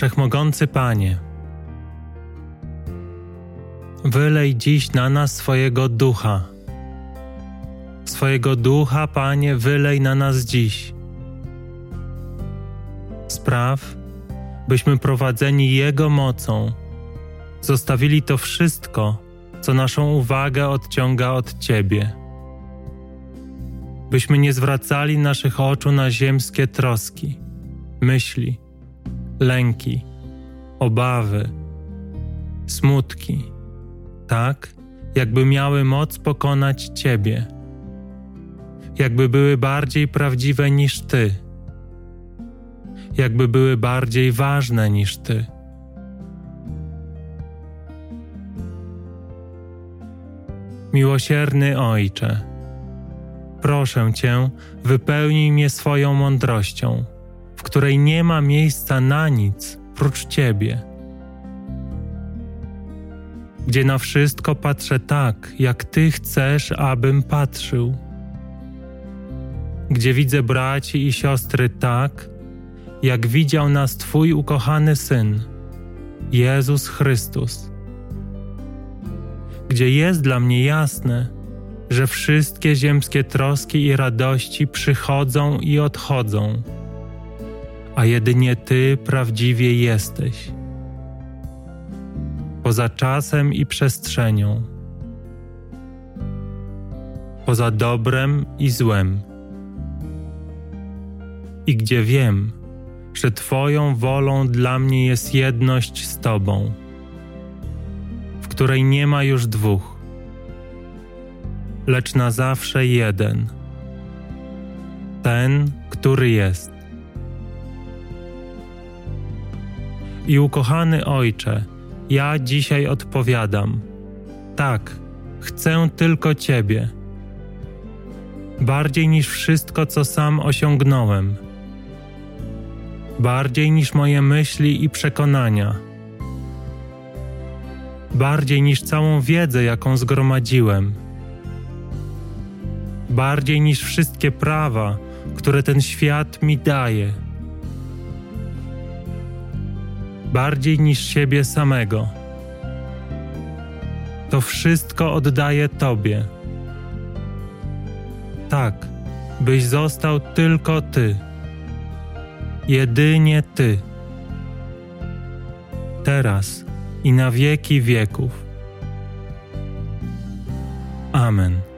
Wszechmogący Panie, wylej dziś na nas swojego ducha. Swojego ducha, Panie, wylej na nas dziś. Spraw, byśmy prowadzeni Jego mocą, zostawili to wszystko, co naszą uwagę odciąga od Ciebie. Byśmy nie zwracali naszych oczu na ziemskie troski, myśli, lęki, obawy, smutki, tak jakby miały moc pokonać Ciebie, jakby były bardziej prawdziwe niż Ty, jakby były bardziej ważne niż Ty. Miłosierny Ojcze, proszę Cię, wypełnij mnie swoją mądrością, której nie ma miejsca na nic prócz Ciebie. Gdzie na wszystko patrzę tak, jak Ty chcesz, abym patrzył. Gdzie widzę braci i siostry tak, jak widział nas Twój ukochany Syn, Jezus Chrystus gdzie jest dla mnie jasne, że wszystkie ziemskie troski i radości przychodzą i odchodzą, a jedynie Ty prawdziwie jesteś. Poza czasem i przestrzenią, poza dobrem i złem, i gdzie wiem, że Twoją wolą dla mnie jest jedność z Tobą której nie ma już dwóch, lecz na zawsze jeden. Ten, który jest. I ukochany Ojcze, ja dzisiaj odpowiadam: tak, chcę tylko Ciebie. Bardziej niż wszystko, co sam osiągnąłem, bardziej niż moje myśli i przekonania. Bardziej niż całą wiedzę, jaką zgromadziłem, bardziej niż wszystkie prawa, które ten świat mi daje, bardziej niż siebie samego. To wszystko oddaję Tobie. Tak, byś został tylko Ty, jedynie Ty. Teraz i na wieki wieków. Amen.